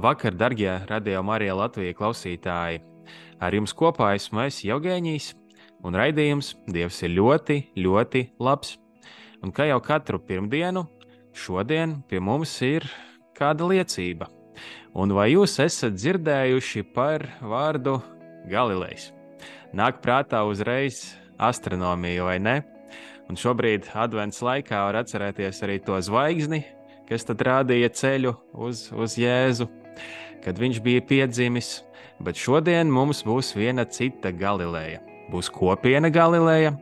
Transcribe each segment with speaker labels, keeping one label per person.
Speaker 1: Labvakar, darbie radio Marija Latvijas klausītāji! Ar jums kopā esmu es Jevgēnijs, un raidījums Dievs ir ļoti, ļoti labs. Un kā jau katru pirmdienu, šodien pie mums ir kāda liecība. Un vai jūs esat dzirdējuši par vārdu Galilejs? Nāk prātā uzreiz astronomija, vai ne? Un šobrīd, adventas laikā, var atcerēties arī to zvaigzni, kas tad rādīja ceļu uz, uz Jēzu, kad viņš bija piedzimis. Bet šodien mums būs viena cita Galileja. Būs kopiena Galileja.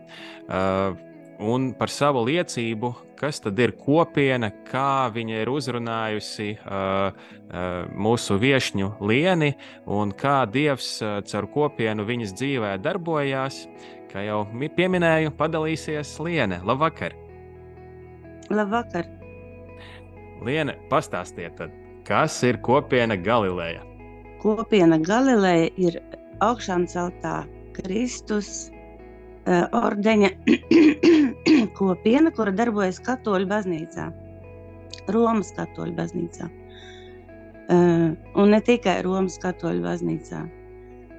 Speaker 1: Uh, un par savu liecību, kas tad ir kopiena, kā viņa ir uzrunājusi uh, uh, mūsu viesņu lieni un kā Dievs uh, caur kopienu viņas dzīvē darbojās. Kā jau mi- pieminēju, padalīsies Liene. Labvakar!
Speaker 2: Labvakar!
Speaker 1: Liene, pastāstiet, tad, kas ir kopiena Galileja?
Speaker 2: Kopiena Galileja ir augšām celtā Kristus uh, ordeņa kopiena, kura darbojas Katoļu baznīcā, Romas Katoļu baznīcā. Uh, un ne tikai Romas Katoļu baznīcā.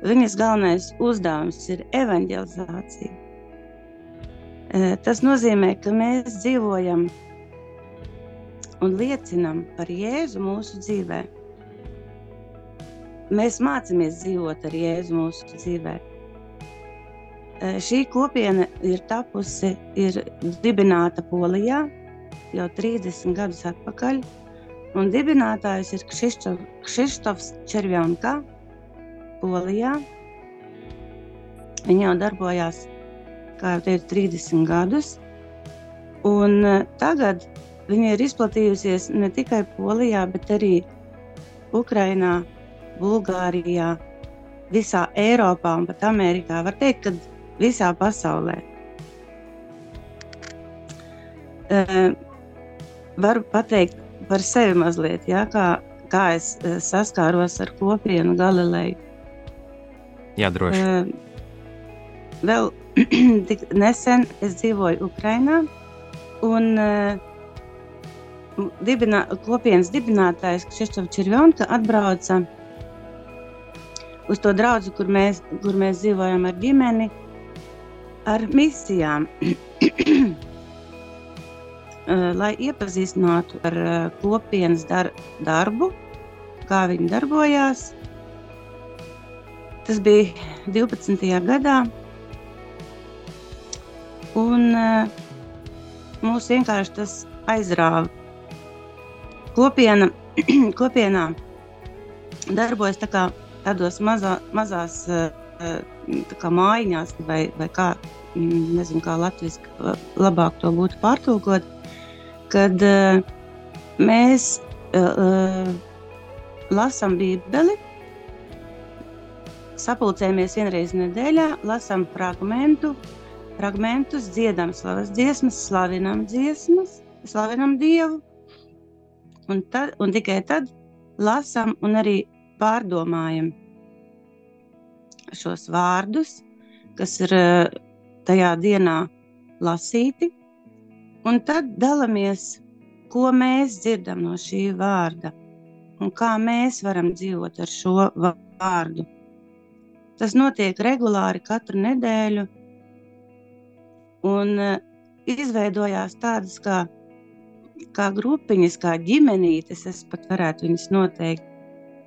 Speaker 2: Viņas galvenais uzdevums ir evanģelizācija. Uh, tas nozīmē, ka mēs dzīvojam un liecinam par Jēzu mūsu dzīvēm mēs mācāmies dzīvot ar Jēzu mūsu dzīvē. Eh, Šī kopiena ir tapusi, ir dibināta Polijā jau 30 gadus atpakaļ. Un dibinātājs ir Kšištof- Kšištofs Červjonka, Polijā. Viņa jau darbojās, kā jau teicu, 30 gadus. Un eh, tagad viņa ir izplatījusies ne tikai Polijā, bet arī Ukrainā, Bulgārijā, visā Eiropā un pat Amerikā. Var teikt, ka visā pasaulē. Uh, varu pateikt par sevi mazliet, ja, kā, kā es uh, saskāros ar kopienu Galileju.
Speaker 1: Jā, droši.
Speaker 2: Uh, vēl tik nesen es dzīvoju Ukrajinā, un uh, dibinā, kopienas dibinātājs Kšištofs Čirvjonka atbrauca uz to draugu, kur mēs, kur mēs dzīvojam ar ģimeni, ar misijām. Uh, lai iepazīstinātu ar uh, kopienas dar darbu, kā viņi darbojās. Tas bija 12. gadā. Un uh, mūs vienkārši tas aizrāva. Kopiena, kopienā darbojas tā kā tādos mazā, mazās tā kā mājiņās, vai, vai kā, mm, nezinu, kā latviešu labāk to būtu pārtulkot, kad uh, mēs lasām Bībeli, sapulcējamies vienreiz nedēļā, lasām fragmentu, fragmentus, dziedam slavas dziesmas, slavinam dziesmas, slavinam Dievu, un, tad, un tikai tad lasām un arī pārdomājam šos vārdus, kas ir eh, tajā dienā lasīti, un tad dalāmies, ko mēs dzirdam no šī vārda un kā mēs varam dzīvot ar šo vārdu. Tas notiek regulāri katru nedēļu, un uh, izveidojās tādas kā, kā grupiņas, kā ģimenītes, es pat varētu viņas noteikt,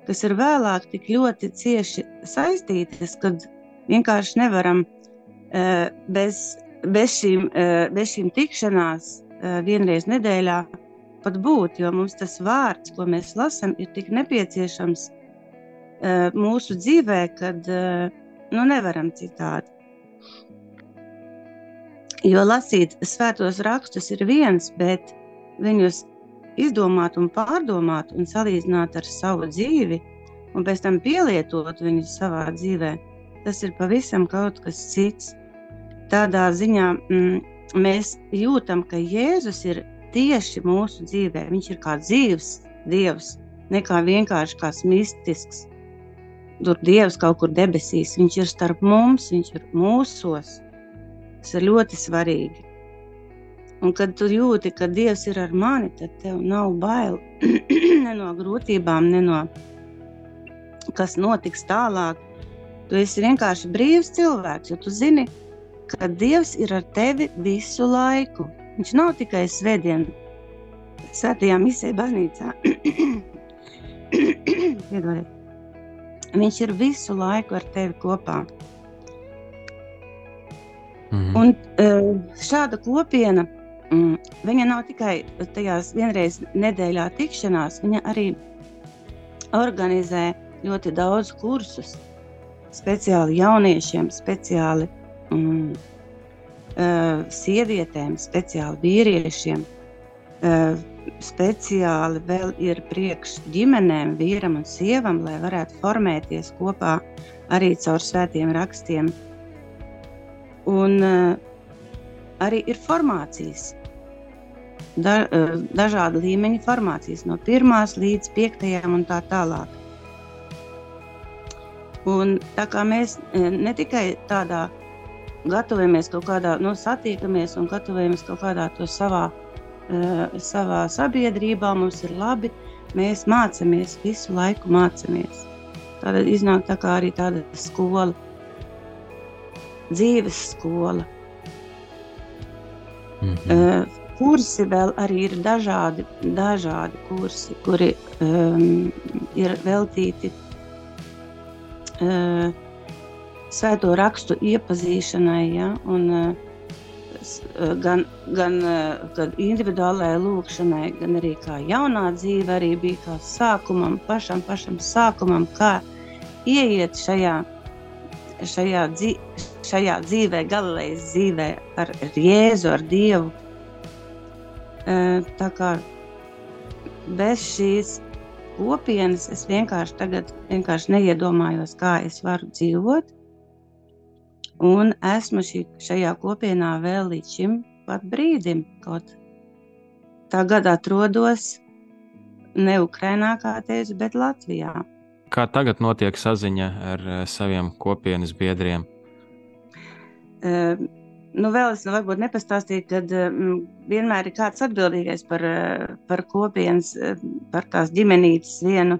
Speaker 2: kas ir vēlāk tik ļoti cieši saistītas, kad vienkārši nevaram uh, bez, bez, šīm, uh, bez šīm tikšanās uh, vienreiz nedēļā pat būt, jo mums tas vārds, ko mēs lasām, ir tik nepieciešams, mūsu dzīvē, kad nu, nevaram citādi. Jo lasīt svētos rakstus ir viens, bet viņus izdomāt un pārdomāt un salīdzināt ar savu dzīvi, un pēc tam pielietot viņus savā dzīvē, tas ir pavisam kaut kas cits. Tādā ziņā mm, mēs jūtam, ka Jēzus ir tieši mūsu dzīvē. Viņš ir kā dzīves dievs, ne kā vienkārši kāds mistisks. Tur dievs kaut kur debesīs, viņš ir starp mums, viņš ir mūsos. Tas ir ļoti svarīgi. Un kad tu jūti, ka Dievs ir ar mani, tad tev nav bail ne no grūtībām, ne no kas notiks tālāk. Tu esi vienkārši brīvs cilvēks, jo tu zini, ka Dievs ir ar tevi visu laiku. Viņš nav tikai svētdien, svētajā misē baznīcā. Viņš ir visu laiku ar tevi kopā.
Speaker 1: Mhm.
Speaker 2: Un eh, šāda kopiena, mm, viņa nav tikai tajās vienreiz nedēļā tikšanās, viņa arī organizē ļoti daudz kursus, speciāli jauniešiem, speciāli mm, uh, sievietēm, speciāli vīriešiem, uh, speciāli vēl ir priekš ģimenēm, vīram un sievam, lai varētu formēties kopā arī caur svētiem rakstiem. Un uh, arī ir formācijas. Da, uh, dažāda līmeņa formācijas, no pirmās līdz piektajām un tā tālāk. Un tā kā mēs uh, ne tikai tādā gatavojamies kaut kādā, nu, satiekamies un gatavojamies kaut kādā to savā, uh, savā sabiedrībā, mums ir labi, mēs mācāmies, visu laiku mācāmies. Tāda iznāk tā kā arī tāda skola, dzīves skola.
Speaker 1: Mhm.
Speaker 2: Uh, kursi vēl arī ir dažādi, dažādi kursi, kuri um, ir veltīti uh, svēto rakstu iepazīšanai, ja, un uh, uh, gan, gan uh, gan individuālajai lūkšanai, gan arī kā jaunā dzīve, arī bija kā sākumam, pašam, pašam sākumam, kā ieiet šajā, šajā, dzī, šajā dzīvē, galilējas dzīvē ar Jēzu, ar Dievu. Tā kā bez šīs kopienas es vienkārši tagad vienkārši neiedomājos, kā es varu dzīvot. Un esmu šī, šajā kopienā vēl līdz šim pat brīdim, kaut tagad atrodos ne Ukrainā, kā teicu, bet Latvijā.
Speaker 1: Kā tagad notiek saziņa ar eh, saviem kopienas biedriem?
Speaker 2: Uh, nu, vēl es nu, varbūt nepastāstīju, ka uh, vienmēr ir kāds atbildīgais par, uh, par kopienas, uh, par tās ģimenītes vienu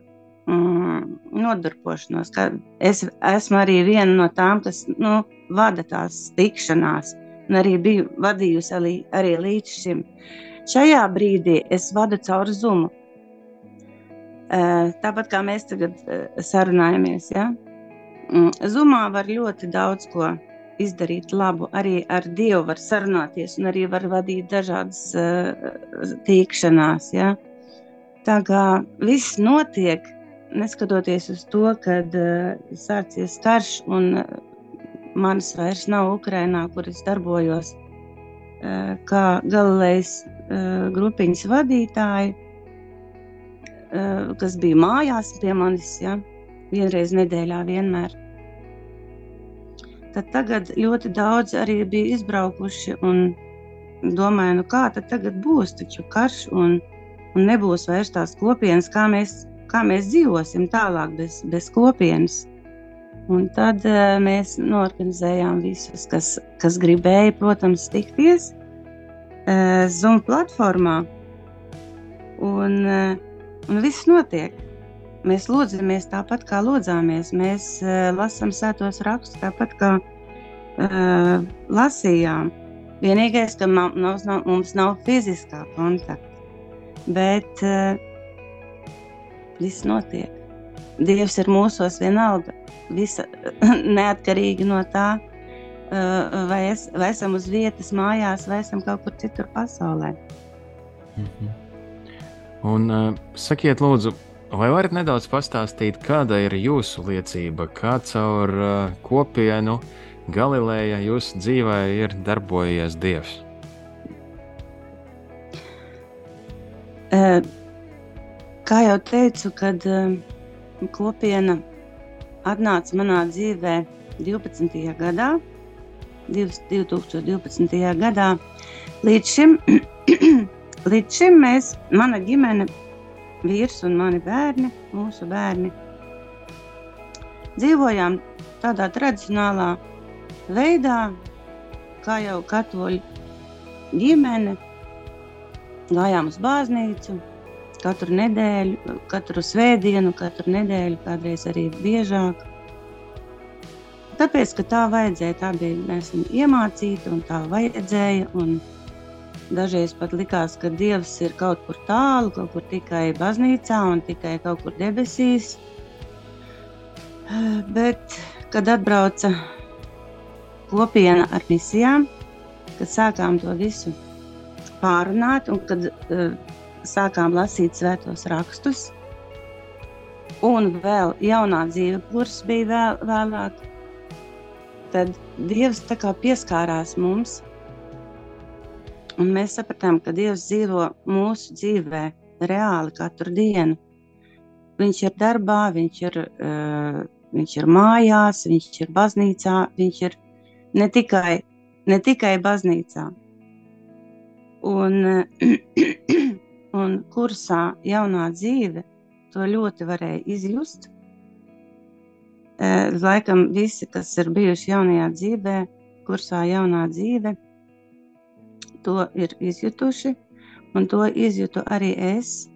Speaker 2: mm, nodarbošanos. Es esmu arī viena no tām, kas nu, vada tās tikšanās, un arī biju vadījusi arī, arī līdz šim. Šajā brīdī es vadu caur Zumu. Tāpat kā mēs tagad sarunājamies, ja? Mm, Zumā var ļoti daudz ko izdarīt labu. Arī ar Dievu var sarunāties un arī var vadīt dažādas uh, tīkšanās. Ja? Tā kā viss notiek, neskatoties uz to, kad uh, sācies karš un uh, manis vairs nav Ukrainā, kur es darbojos uh, kā Galilejas uh, grupiņas vadītāja, uh, kas bija mājās pie manis, ja? vienreiz nedēļā vienmēr tad tagad ļoti daudz arī bija izbraukuši un domāju, nu kā tad tagad būs, taču karš un, un nebūs vairs tās kopienas, kā mēs, kā mēs dzīvosim tālāk bez, bez kopienas. Un tad uh, mēs norganizējām visus, kas, kas gribēja, protams, tikties uh, Zoom platformā. Un, uh, un viss notiek. Mēs lūdzamies tāpat, kā lūdzāmies. Mēs uh, lasām sētos rakstus tāpat, kā uh, lasījām. Vienīgais, ka mums nav, mums nav fiziskā kontakta, bet uh, viss notiek. Dievs ir mūsos vienalga, visa, neatkarīgi no tā, vai, es, vai esam uz vietas mājās, vai esam kaut kur citur pasaulē.
Speaker 1: Mhm. Un uh, sakiet, lūdzu, Vai varat nedaudz pastāstīt, kāda ir jūsu liecība, kā caur uh, kopienu Galilejā jūsu dzīvē ir darbojies Dievs?
Speaker 2: Kā jau teicu, kad kopiena atnāca manā dzīvē 12. gadā, 2012. gadā, līdz šim, līdz šim mēs, mana ģimene, vīrs un mani bērni, mūsu bērni, dzīvojām tādā tradicionālā veidā, kā jau katoļu ģimene, gājām uz baznīcu katru nedēļu, katru svētdienu, katru nedēļu, kādreiz arī biežāk. Tāpēc, ka tā vajadzēja, tā bija iemācīti un tā vajadzēja. Un dažreiz pat likās, ka Dievs ir kaut kur tālu, kaut kur tikai baznīcā un tikai kaut kur debesīs. Bet, kad atbrauca kopiena ar misijām, kad sākām to visu pārunāt, un kad uh, sākām lasīt svētos rakstus, un vēl jaunā dzīve kurs bija vēl, vēlāk, tad Dievs tā kā pieskārās mums, un mēs sapratām, ka Dievs dzīvo mūsu dzīvē reāli katru dienu. Viņš ir darbā, viņš ir, uh, viņš ir mājās, viņš ir baznīcā, viņš ir ne tikai, ne tikai baznīcā, Un, un kursā jaunā dzīve to ļoti varēja izjust. Laikam visi, kas ir bijuši jaunajā dzīvē, kursā jaunā dzīve, to ir izjutuši, un to izjūtu arī es.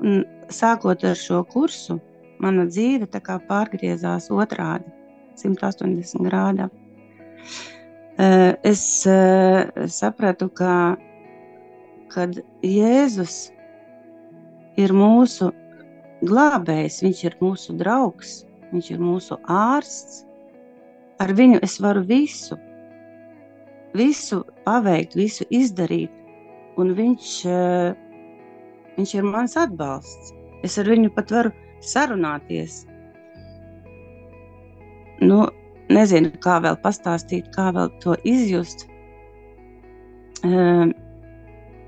Speaker 2: Un sākot ar šo kursu, mana dzīve pārgriezās otrādi, 180 grādā. Es sapratu, ka kad Jēzus ir mūsu glābējs, viņš ir mūsu draugs, viņš ir mūsu ārsts. Ar viņu es varu visu, visu paveikt, visu izdarīt, un viņš, eh, viņš ir mans atbalsts. Es ar viņu pat varu sarunāties. Nu, nezinu, kā vēl pastāstīt, kā vēl to izjust. Um,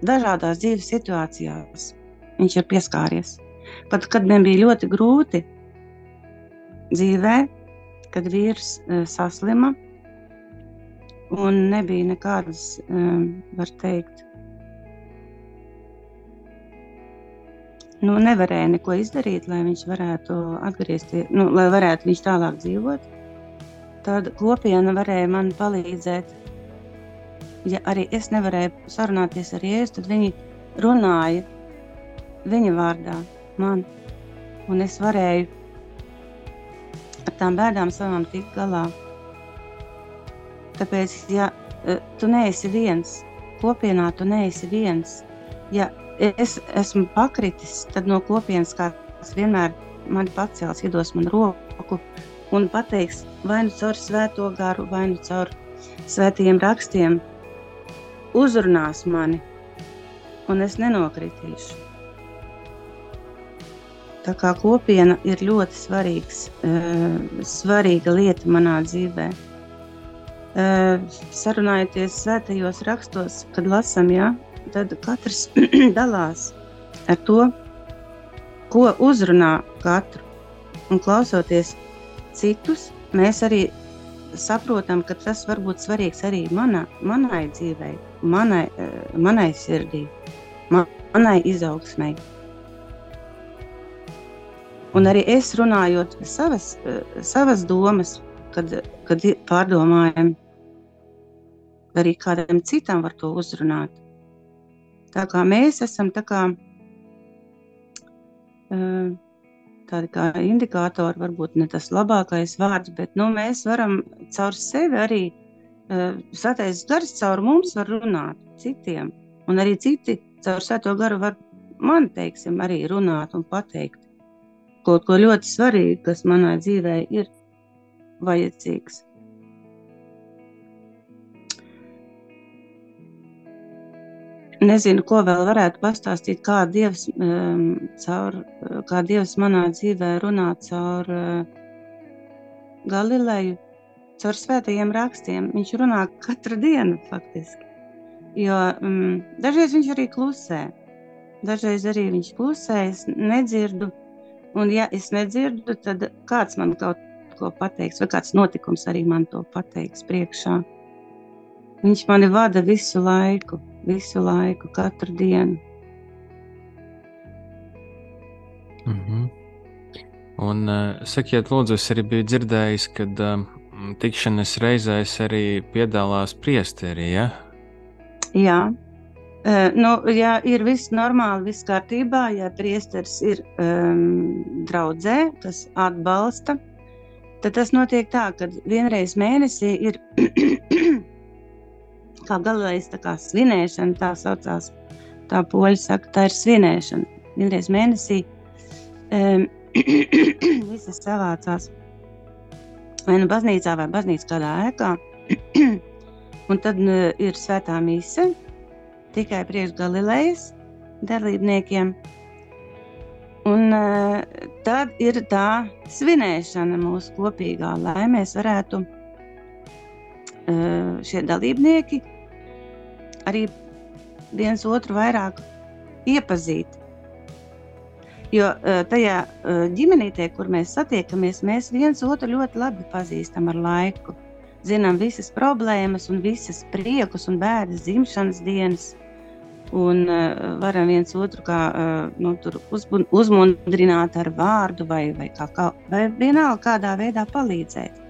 Speaker 2: dažādās dzīves situācijās viņš ir pieskāries. Pat kad man bija ļoti grūti dzīvē, kad vīrs uh, saslima un nebija nekādas, um, var teikt, nu, nevarēja neko izdarīt, lai viņš varētu atgriezties, nu, lai varētu viņš tālāk dzīvot. Tad kopiena varēja man palīdzēt ja arī es nevarēju sarunāties ar Jēzu, tad viņi runāja viņa vārdā man. Un es varēju ar tām bēdām savām tikt galā. Tāpēc, ja e, tu neesi viens, kopienā tu neesi viens, ja es esmu pakritis, tad no kopienas kāds vienmēr mani pacels, iedos man roku un pateiks vai nu caur svēto garu, vai nu caur svētajiem rakstiem, uzrunās mani, un es nenokritīšu. Tā kā kopiena ir ļoti svarīgs, uh, svarīga lieta manā dzīvē. Sarunājoties svētajos rakstos, kad lasām, ja, tad katrs dalās ar to, ko uzrunā katru. Un klausoties citus, mēs arī saprotam, ka tas var būt svarīgs arī mana, manai dzīvei, manai, manai sirdī, manai izaugsmai. Un arī es runājot savas, savas domas, kad, kad pārdomājam, arī kādam citam var to uzrunāt. Tā kā mēs esam tā kā tādi kā indikātori, varbūt ne tas labākais vārds, bet nu, mēs varam caur sevi arī svētais gars caur mums var runāt citiem. Un arī citi caur svēto garu var man, teiksim, arī runāt un pateikt kaut ko ļoti svarīgu, kas manā dzīvē ir vajadzīgs. Nezinu, ko vēl varētu pastāstīt, kā Dievs, um, caur, kā Dievs manā dzīvē runā caur uh, Galileju, caur svētajiem rakstiem. Viņš runā katru dienu faktiski. Jo um, dažreiz viņš arī klusē, dažreiz arī viņš klusē, es nedzirdu. Un ja es nedzirdu, tad kāds man kaut ko pateiks, vai kāds notikums arī man to pateiks priekšā. Viņš mani vada visu laiku visu laiku, katru dienu.
Speaker 1: Mm -hmm. Un, uh, sakiet, lūdzu, es arī biju dzirdējis, ka uh, tikšanās reizēs arī piedalās priesteri. Ja?
Speaker 2: Jā, uh, nu, ja ir viss normāli, viss kārtībā, ja priesteris ir um, draudzē, kas atbalsta, tad tas notiek tā, ka vienreiz mēnesī ir kā galvenais tā svinēšana, tā saucās. Tā poļi saka, tā ir svinēšana. Vienreiz mēnesī um, visas savācās vai nu baznīcā, vai baznīcā kādā ēkā. un tad uh, ir svētā mise tikai priekš Galilejas dalībniekiem. Un uh, tad ir tā svinēšana mūsu kopīgā, lai mēs varētu šie dalībnieki arī viens otru vairāk iepazīt. Jo e, tajā e, ģimenītē, kur mēs satiekamies, mēs viens otru ļoti labi pazīstam ar laiku. Zinām visas problēmas, un visas priekus un bēdas dzimšanas dienas. Un uh, varam viens otru kā, uh, nu, uzmundrināt ar vārdu, vai, vai, kā, kā, vai vienalga kādā veidā palīdzēt.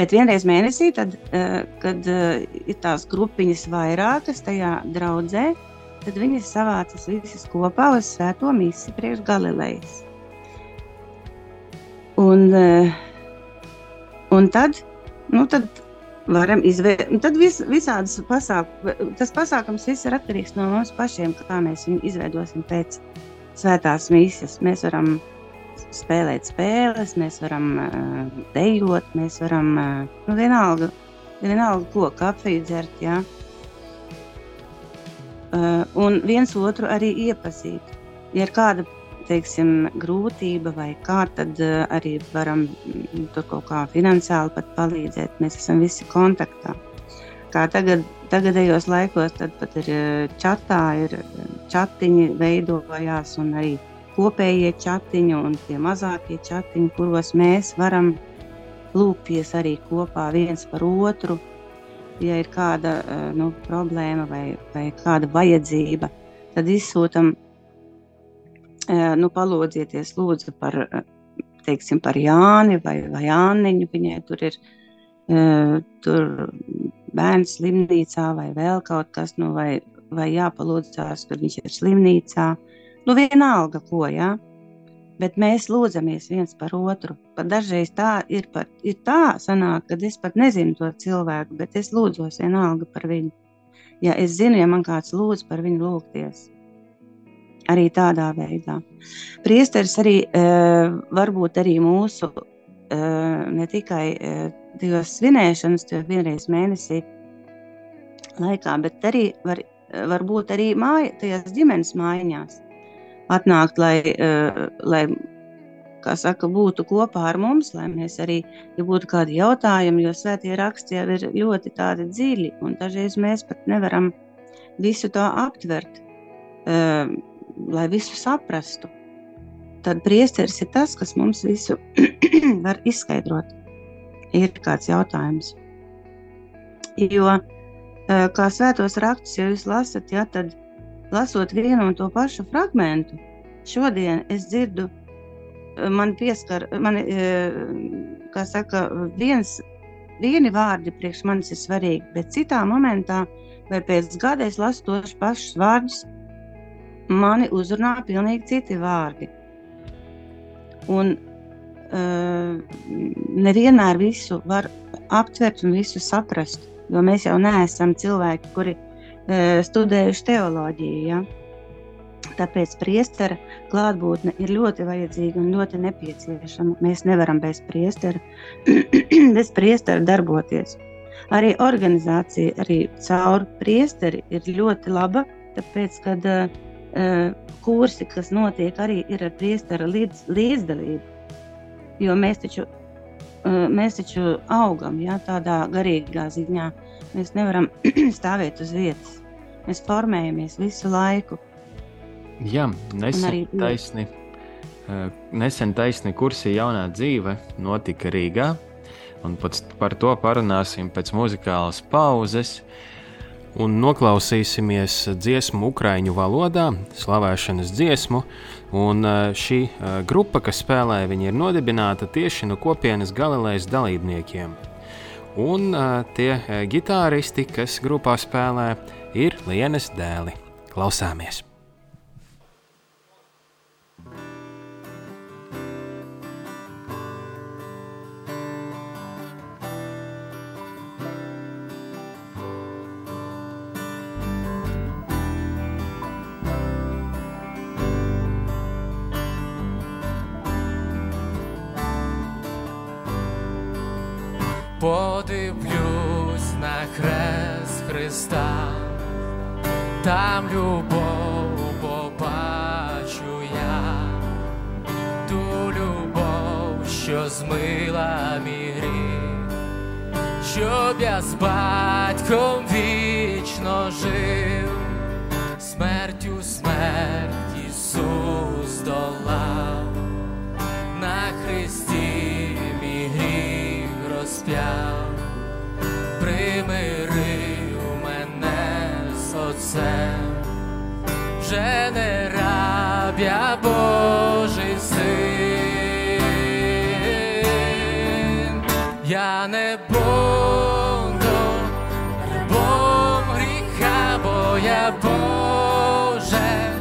Speaker 2: Bet vienreiz mēnesī, tad, uh, kad uh, ir tās grupiņas vairākas tajā draudzē, tad viņas savācas visas kopā uz svēto misiju priekš Galilejas. Un, uh, un tad, nu tad varam izvēlēties. Tad vis, visādas pasākums, tas pasākums viss ir atkarīgs no mums pašiem, kā mēs viņu izveidosim pēc svētās misijas. Mēs varam spēlēt spēles, mēs varam uh, dejot, mēs varam uh, nu, vienalga, vienalga, ko kafiju dzert. Ja? Uh, un viens otru arī iepazīt. Ja ir kāda teiksim, grūtība vai kā, tad uh, arī varam mm, tur kaut kā finansiāli pat palīdzēt. Mēs esam visi kontaktā. Kā tagad, tagadējos laikos, tad pat ir čatā, ir čatiņi veidojās un arī kopējie chatiņi un tie mazākie chatiņi, kuros mēs varam lūgties arī kopā viens par otru. Ja ir kāda eh, nu, problēma vai, vai kāda vajadzība, tad izsūtam, eh, nu, palūdzieties lūdzu par, eh, teiksim, par Jāni vai, vai Jāniņu. Viņai tur ir tur bērns slimnīcā vai vēl kaut kas, nu, vai, vai jāpalūdzās, kad viņš ir slimnīcā. Uh, Nu, vienalga, ko, jā. Bet mēs lūdzamies viens par otru. Pat dažreiz tā ir, pat, ir tā, sanāk, kad es pat nezinu to cilvēku, bet es lūdzos vienalga par viņu. Ja es zinu, ja man kāds lūdz par viņu lūgties. Arī tādā veidā. Priesteris arī e, varbūt arī mūsu e, ne tikai e, divas svinēšanas, jo vienreiz mēnesī laikā, bet arī var, varbūt arī māja, tajās ģimenes mājās atnākt, lai, uh, lai saka, būtu kopā ar mums, lai mēs arī, ja būtu kādi jautājumi, jo svētie raksti jau ir ļoti tādi dziļi, un dažreiz mēs pat nevaram visu to aptvert, uh, lai visu saprastu. Tad priesteris ir tas, kas mums visu var izskaidrot. Ir kāds jautājums. Jo, uh, kā svētos rakstus, ja jūs lasat, ja, tad lasot vienu un to pašu fragment, šodien es dzirdu, eh, man pieskar, man, eh, kā saka, viens, vieni vārdi priekš manis ir svarīgi, bet citā momentā vai pēc gada es lasu tos pašus vārdus, mani uzrunā pilnīgi citi vārdi. Un uh, nevienmēr visu var aptvert un visu saprast, jo mēs jau neesam cilvēki, kuri studējuši teoloģiju. Ja? Tāpēc priestera klātbūtne ir ļoti vajadzīga un ļoti nepieciešama. Mēs nevaram bez priestera, bez priestera darboties. Arī organizācija, arī caur priesteri ir ļoti laba, tāpēc, kad uh, kursi, kas notiek, arī ir ar priestera līdz, līdzdalību. Jo mēs taču, uh, mēs taču augam ja, tādā garīgā ziņā. Mēs nevaram stāvēt uz vietas. Mēs formējamies visu laiku.
Speaker 1: Jā, nesen
Speaker 2: arī-
Speaker 1: taisni, eh, nesen taisni kursī jaunā dzīve notika Rīgā. Un par to parunāsim pēc muzikālas pauzes. Un noklausīsimies dziesmu ukraiņu valodā, slavēšanas dziesmu. Un eh, šī eh, grupa, kas spēlē, viņi ir nodibināta tieši no kopienas Galilejas dalībniekiem. Un tie gitāristi, kas grupā spēlē, ir Lienas dēli. Klausāmies!
Speaker 3: Там любов побачу я, ту любов, що змила мій щоб я з батьком вічно жив, смертю смерть Ісус долав. На хресті мій гріх розп'яв, примирив з вже не раб я Божий син, я не буду рабом гріха, бо я Боже,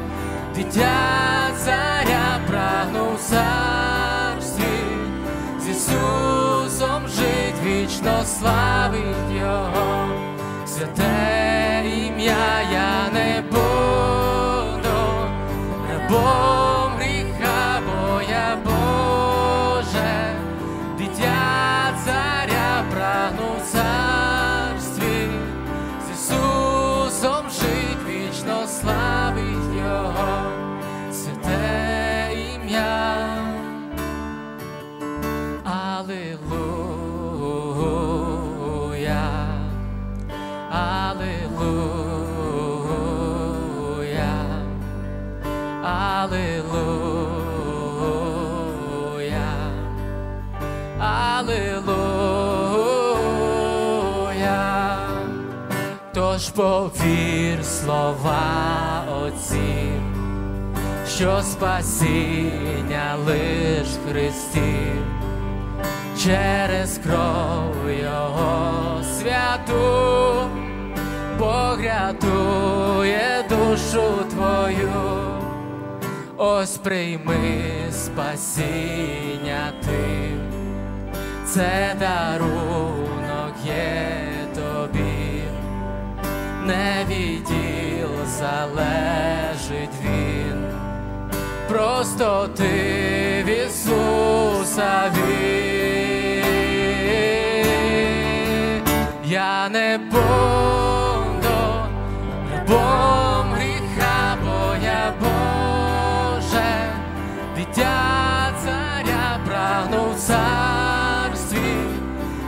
Speaker 3: дитя царя прагну в царстві, з Ісусом жить вічно славить Його, святе я не буду, повір слова отців, що спасіння лиш Христі, через кров Його святу, Бог рятує душу твою, ось прийми спасіння ти, це дарунок є не від діл залежить він, просто ти в Ісуса вір. Я не буду рабом гріха, бо я Боже, дитя царя прагну в царстві,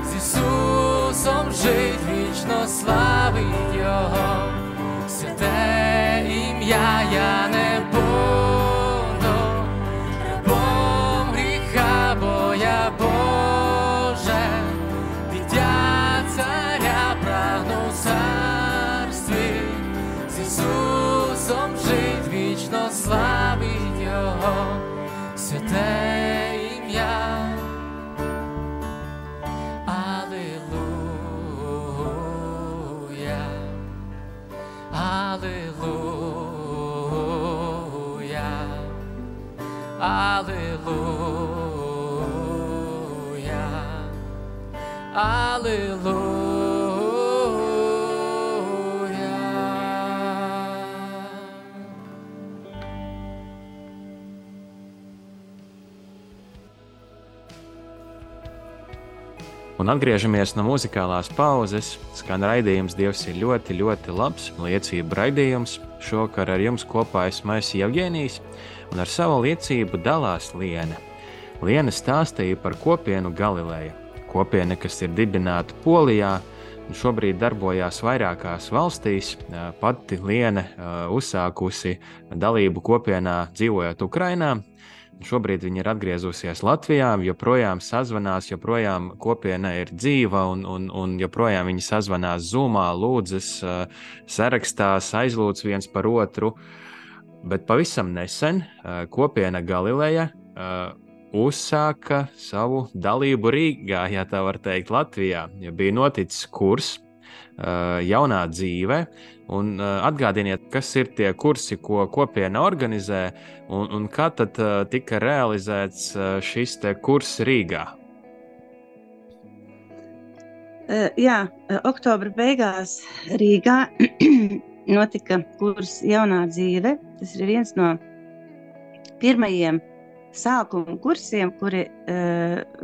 Speaker 3: з Ісусом жить вічно славить я не буду, рабом гріха, бо я Боже, дитя царя прагну в царстві, з Ісусом жить вічно славить Його, святе
Speaker 1: atgriežamies no muzikālās pauzes. Skan raidījums Dievs ir ļoti, ļoti labs. Liecība raidījums. Šovakar ar jums kopā es Jevģēnijs, un ar savu liecību dalās Liena. Liena stāstīja par kopienu Galileja. Kopiena, kas ir dibināta Polijā, un šobrīd darbojās vairākās valstīs. Pati Liena uzsākusi dalību kopienā, dzīvojot Ukrajinā, Šobrīd viņa ir atgriezusies Latvijā, joprojām sazvanās, joprojām kopiena ir dzīva, un, un, un joprojām viņi sazvanās zumā, lūdzas, eh, sarakstās, aizlūdz viens par otru. Bet pavisam nesen eh, kopiena Galileja eh, uzsāka savu dalību Rīgā, ja tā var teikt, Latvijā. Ja bija noticis kurs, jaunā dzīve, Un uh, atgādiniet, kas ir tie kursi, ko kopiena organizē, un, un kā tad uh, tika realizēts šis kurs Rīgā?
Speaker 2: Jā, oktobra beigās Rīgā notika kurs Jaunā dzīve. Tas ir viens no pirmajiem sākuma kursiem, kuri,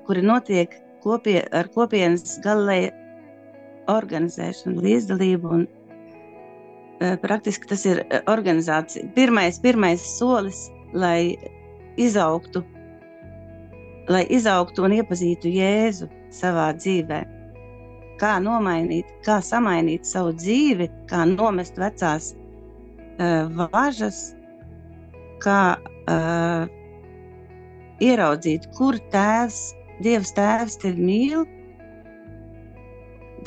Speaker 2: kuri notiek kopie, ar kopienas galēju organizēšanu, līdzdalību un Eh, praktiski tas ir eh, organizācija. Pirmais, pirmais solis, lai izaugtu, lai izaugtu un iepazītu Jēzu savā dzīvē. Kā nomainīt, kā samainīt savu dzīvi, kā nomest vecās uh, važas, kā uh, ieraudzīt, kur tēvs, Dievs tēvs tevi mīl.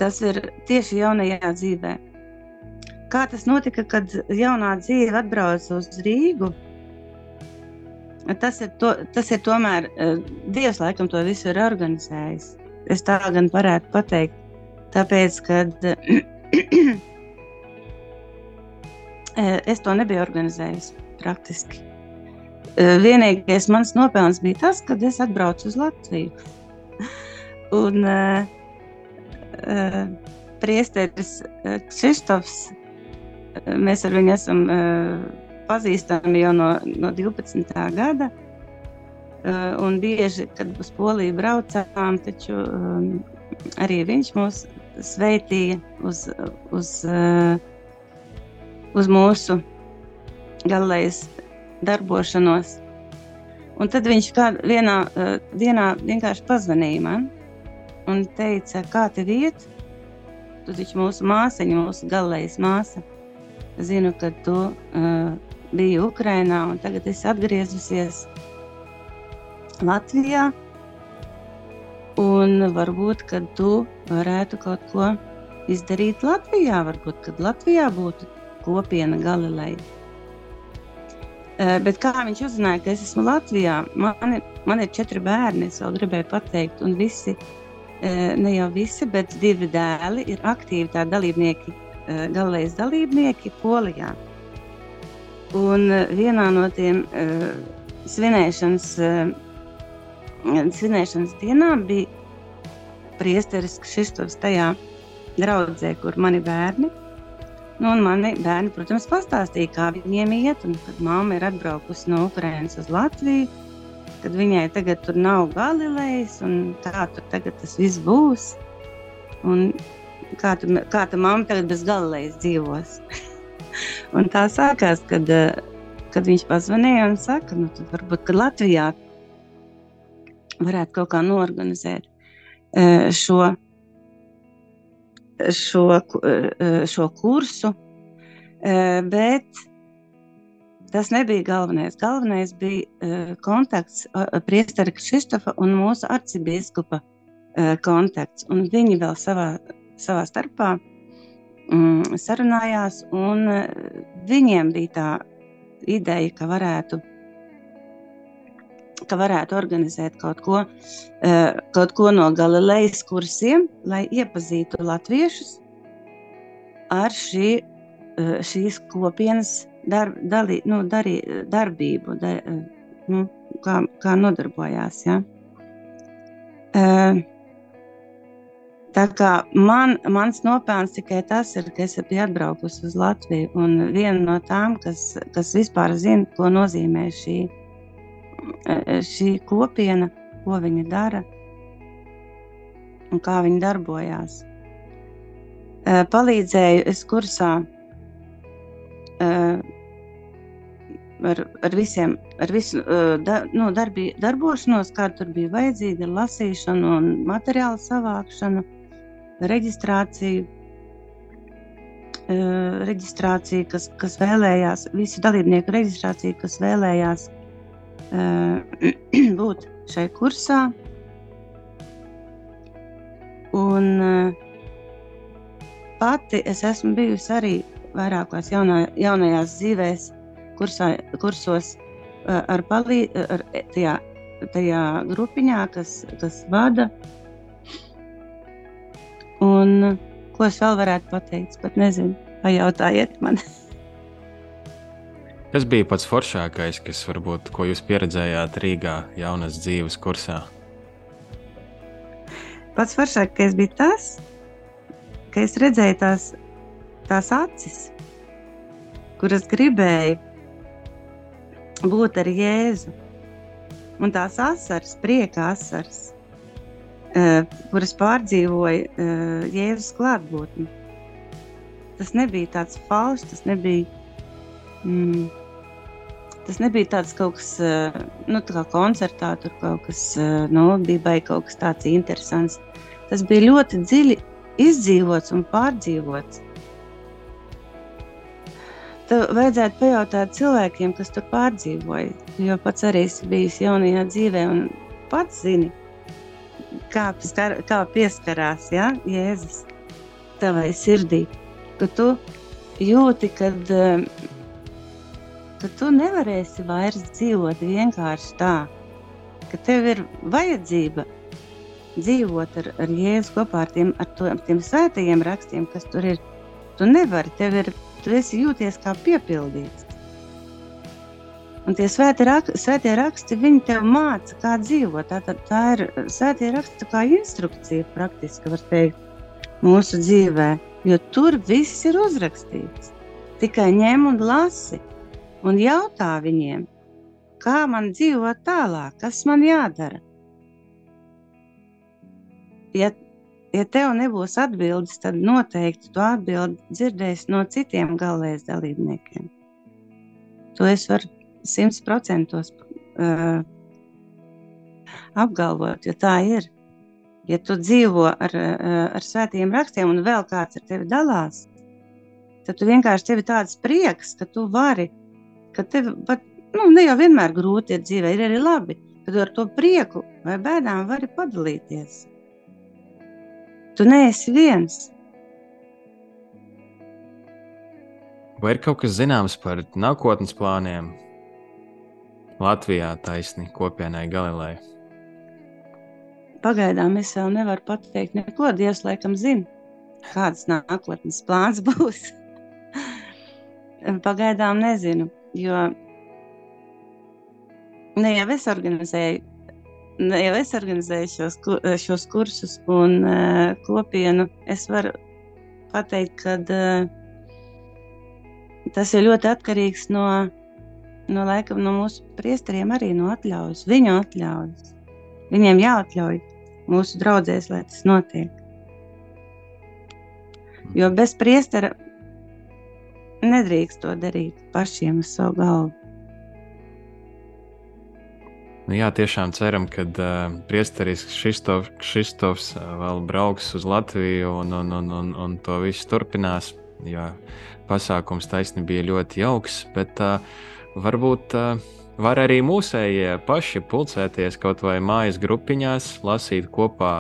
Speaker 2: Tas ir tieši jaunajā dzīvē. Kā tas notika, kad jaunā dzīve atbrauca uz Rīgu? Tas ir, to, tas ir tomēr uh, Dievs, laikam, to visu ir organizējis. Es tā gan varētu pateikt. Tāpēc, kad uh, es to nebiju organizējis praktiski. Uh, vienīgais mans nopelns bija tas, kad es atbraucu uz Latviju. Un uh, priesteris Kristofs Mēs ar viņu esam pazīstami jau no, no 12. gada. Un bieži, kad uz Poliju braucām, taču arī viņš mūs sveitīja uz, uz, uz mūsu galējas darbošanos. Un tad viņš kādā vienā dienā vienkārši pazvanīja man un teica, kā tev iet? Tu taču mūsu māsiņa, mūsu galējas māsa zinu, ka tu uh, biji Ukrajinā un tagad esi atgriezusies Latvijā. Un varbūt, ka tu varētu kaut ko izdarīt Latvijā. Varbūt, kad Latvijā būtu kopiena Galileja. Uh, bet kā viņš uzzināja, ka es esmu Latvijā, man man ir četri bērni, es vēl gribēju pateikt, un visi, ne jau visi, bet divi dēli ir aktīvi tā dalībnieki Eh, galvenais dalībnieki Polijā. Un eh, vienā no tiem uh, svinēšanas, uh, svinēšanas dienām bija priesteris Kšistovs tajā draudzē, kur mani bērni. Nu, un mani bērni, protams, pastāstīja, kā viņiem iet, un kad mamma ir atbraukusi no Ukrainas uz Latviju, kad viņai tagad tur nav Galilejas, un kā tur tagad tas viss būs. Un kā tu, kā tu mamma tagad bez galvenais dzīvos. un tā sākās, kad, kad viņš pazvanīja un saka, nu, varbūt, ka Latvijā varētu kaut kā norganizēt eh, šo, šo, eh, šo kursu, bet tas nebija galvenais. Galvenais bija kontakts priestara Kristofa un mūsu arcibiskupa kontakts. Un viņi vēl savā savā starpā mm, sarunājās, un eh, viņiem bija tā ideja, ka varētu, ka varētu organizēt kaut ko, eh, kaut ko no Galilejas kursiem, lai iepazītu latviešus ar šī, eh, šīs kopienas darb, dalī, nu, darī, darbību, da, nu, kā, kā nodarbojās. Ja? Uh, Tā kā man, mans nopelns tikai tas ir, ka es biju atbraukusi uz Latviju. Un viena no tām, kas, kas vispār zina, ko nozīmē šī, šī kopiena, ko viņa dara, un kā viņi darbojās. Palīdzēju es kursā ar, ar visiem, ar visu da, nu, darbi, darbošanos, kāda tur bija vajadzīga, ar lasīšanu un materiālu savākšanu, reģistrāciju, reģistrāciju, kas, kas vēlējās, visu dalībnieku reģistrāciju, kas vēlējās būt šai kursā. Un pati es esmu bijusi arī vairākās jaunā, jaunajās dzīvēs, kursā, kursos eh, ar palī, ar, eh, tajā, tajā grupiņā, kas, kas vada. Un ko es vēl varētu pateikt, pat nezinu, pajautājiet man.
Speaker 1: Kas bija pats foršākais, kas varbūt, ko jūs pieredzējāt Rīgā jaunas dzīves kursā?
Speaker 2: Pats svarīgākais bija tas, ka es redzēju tās, tās acis, kuras gribēja būt ar Jēzu. Un tās asaras, prieka asaras, eh, kuras pārdzīvoja eh, Jēzus klātbūtni. Tas nebija tāds falšs, tas nebija. Mm, Tas nebija tāds kaut kas, eh, nu, tā kā koncertā, tur kaut kas, nu, bija kaut kas tāds interesants. Tas bija ļoti dziļi izdzīvots un pārdzīvots. Tev vajadzētu pajautāt cilvēkiem, kas tur pārdzīvoja. Jo pats arī esi bijis jaunajā dzīvē un pats zini, kā, skar, kā pieskarās ja? Jēzus tavai sirdī. Ka tu jūti, kad, eh, ka tu nevarēsi vairs dzīvot vienkārši tā, ka tev ir vajadzība dzīvot ar, ar Jēzu kopā ar tiem, ar to, tiem svētajiem rakstiem, kas tur ir. Tu nevari, tev ir, tu esi jūties kā piepildīts. Un tie svētie, rak, svētie raksti, viņi tev māca, kā dzīvot. Tā, tā, tā ir svētie raksti kā instrukcija praktiski, var teikt, mūsu dzīvē. Jo tur viss ir uzrakstīts. Tikai ņem un lasi un jautā viņiem, kā man dzīvot tālāk, kas man jādara. Ja, ja tev nebūs atbildes, tad noteikti tu atbildi dzirdēsi no citiem galvenajiem dalībniekiem. To es varu simtprocentos uh, apgalvot, jo tā ir. Ja tu dzīvo ar, uh, ar svētiem rakstiem un vēl kāds ar tevi dalās, tad tu vienkārši tev ir tāds prieks, ka tu vari, ka tev pat, nu, ne jau vienmēr grūti ir dzīvē, ir arī labi, ka tu ar to prieku vai bēdām vari padalīties. Tu neesi viens.
Speaker 1: Vai ir kaut kas zināms par nākotnes plāniem Latvijā taisni kopienai Galilei?
Speaker 2: Pagaidām es vēl nevaru pateikt neko. Dievs laikam zina, kāds nākotnes plāns būs. Pagaidām nezinu, jo ne jau es organizēju, jau es organizēju šos, šos kursus un uh, kopienu. Es varu pateikt, ka uh, tas ir ļoti atkarīgs no, no, laikam, no mūsu priesteriem, arī no atļaujas, viņu atļaujas. Viņiem jāatļauj mūsu draudzēs, lai tas notiek. Jo bez priestera nedrīkst to darīt pašiem uz savu galvu.
Speaker 1: Nu, jā, tiešām ceram, ka uh, priesteris Kristof, Kristofs uh, vēl brauks uz Latviju un, un, un, un, un to visu turpinās. Jo pasākums taisni bija ļoti jauks, bet uh, varbūt uh, var arī mūsējie paši pulcēties kaut vai mājas grupiņās, lasīt kopā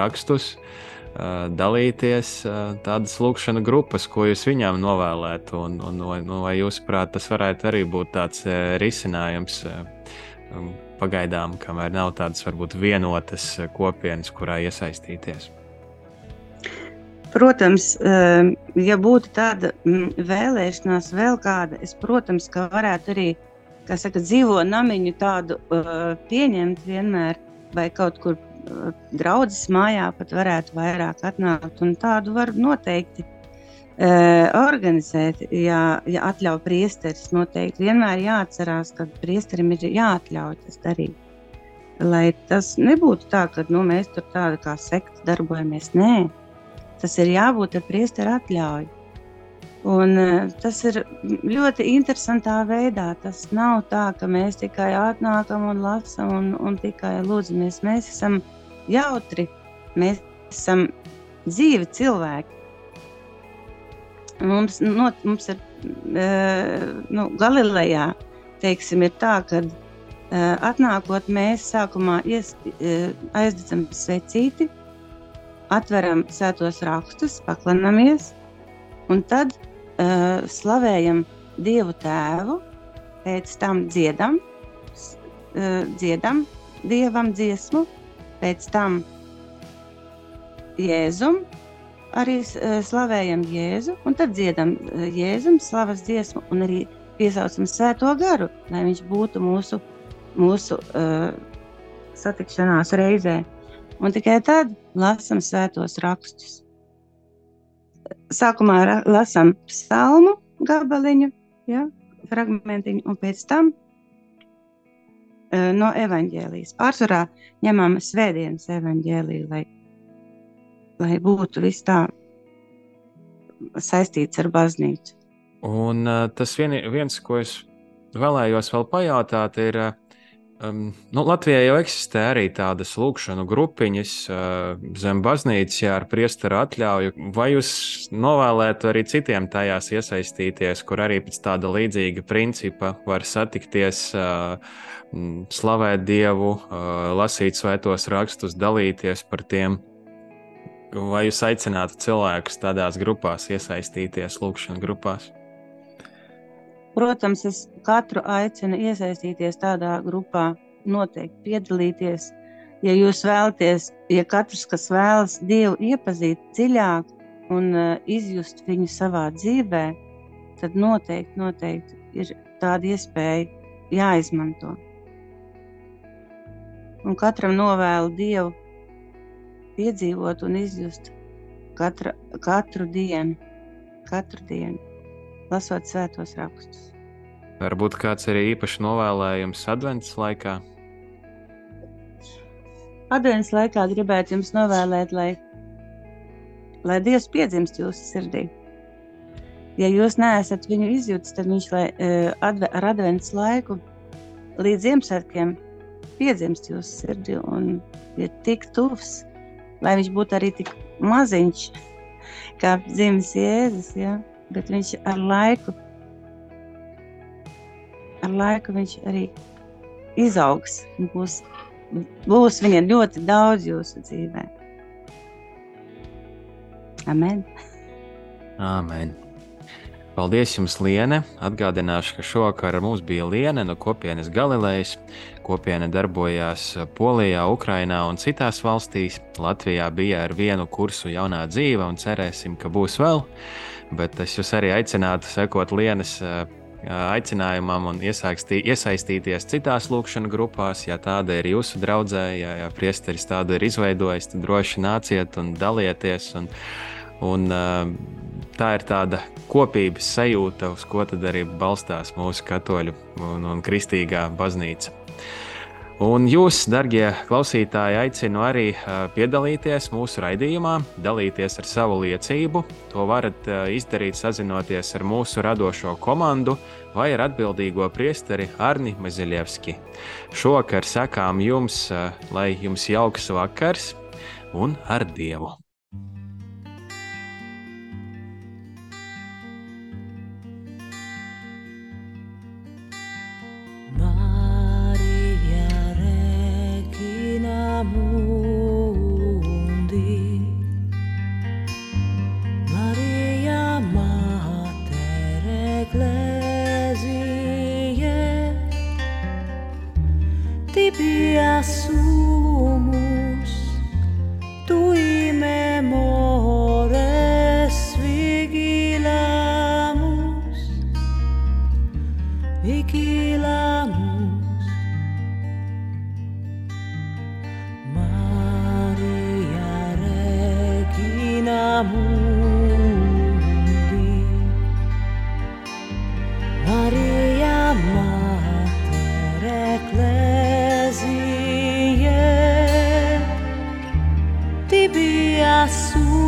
Speaker 1: rakstus, uh, dalīties uh, tādas lūkšana grupas, ko jūs viņām novēlētu. Un, un, un, vai jūsuprāt, tas varētu arī būt tāds uh, risinājums uh, pagaidām, kamēr nav tādas varbūt vienotas uh, kopienas, kurā iesaistīties?
Speaker 2: Protams, eh, ja būtu tāda mm, vēlēšanās, vēl kāda, es, protams, ka varētu arī, saka, dzīvo namiņu tādu uh, pieņemt vienmēr, vai kaut kur uh, draudzes mājā pat varētu vairāk atnākt, un tādu var noteikti organizēt, ja, ja atļauj priesteris. Noteikti vienmēr jāatcerās, ka priesterim ir jāatļauj tas darīt. lai tas nebūtu tā, ka nu, mēs tur tādi kā sekta darbojamies. Nē, tas ir jābūt ar priesteru atļauju. Un, eh, tas ir ļoti interesantā veidā. Tas nav tā, ka mēs tikai atnākam un lasām un, un tikai lūdzamies. Mēs esam jautri, mēs esam dzīvi cilvēki. Mums, no, mums ir uh, nu, Galilejā, teiksim, ir tā, ka uh, atnākot, mēs sākumā ies, uh, aizdedzam svecīti, atveram sētos rakstus, paklanamies, un tad uh, slavējam Dievu Tēvu, pēc tam dziedam, uh, dziedam Dievam dziesmu, pēc tam Jēzum, arī uh, slavējam Jēzu, un tad dziedam uh, Jēzum slavas dziesmu un arī piesaucam Svēto garu, lai viņš būtu mūsu, mūsu uh, satikšanās reizē. Un tikai tad lasām svētos rakstus sākumā lasām psalmu gabaliņu, ja, fragmentiņu, un pēc tam no evaņģēlijas. Pārsvarā ņemam svētdienas evaņģēliju, lai, lai būtu viss tā saistīts ar baznīcu.
Speaker 1: Un uh, tas vien, viens, ko es vēlējos vēl pajautāt, ir, uh, Um, nu, Latvijā jau eksistē arī tādas lūkšanu grupiņas uh, zem baznīcas, ja ar priesteru atļauju. Vai jūs novēlētu arī citiem tajās iesaistīties, kur arī pēc tāda līdzīga principa var satikties, uh, slavēt Dievu, uh, lasīt svētos rakstus, dalīties par tiem? Vai jūs aicinātu cilvēkus tādās grupās iesaistīties, lūkšanu grupās?
Speaker 2: Protams, es katru aicinu iesaistīties tādā grupā, noteikti piedalīties. Ja jūs vēlaties, ja katrs, kas vēlas Dievu iepazīt dziļāk un uh, izjust viņu savā dzīvē, tad noteikti, noteikti ir tāda iespēja jāizmanto. Un katram novēlu Dievu piedzīvot un izjust katra, katru dienu, katru dienu lasot svētos rakstus.
Speaker 1: Varbūt kāds arī īpaši novēlējums adventas laikā.
Speaker 2: Adventas laikā gribētu jums novēlēt, lai, lai Dievs piedzimst jūsu sirdī. Ja jūs neesat viņu izjūtis, tad viņš lai, adve, ar adventas laiku līdz Ziemassvētkiem piedzimst jūsu sirdī un ir tik tuvs, lai viņš būtu arī tik maziņš, kā dzimis Jēzus. Ja? bet viņš ar laiku, ar laiku viņš arī izaugs un būs, būs viņam ļoti daudz jūsu dzīvē. Amen.
Speaker 1: Amen. Paldies jums, Liene. Atgādināšu, ka šovakar mums bija Liene no kopienas Galilejas. Kopiena darbojās Polijā, Ukrainā un citās valstīs. Latvijā bija ar vienu kursu jaunā dzīve un cerēsim, ka būs vēl bet es jūs arī aicinātu sekot Lienas aicinājumam un iesaistīties citās lūkšanas grupās. Ja tāda ir jūsu draudzē, ja, ja priesteris tādu ir izveidojis, tad droši nāciet un dalieties. Un, un, tā ir tāda kopības sajūta, uz ko arī balstās mūsu katoļu un, un kristīgā baznīca. Un jūs, darbie klausītāji, aicinu arī piedalīties mūsu raidījumā, dalīties ar savu liecību. To varat izdarīt sazinoties ar mūsu radošo komandu vai ar atbildīgo priesteri Arni Maziļevski. Šovakar sakām jums, lai jums jauks vakars un ar Dievu!
Speaker 4: azul.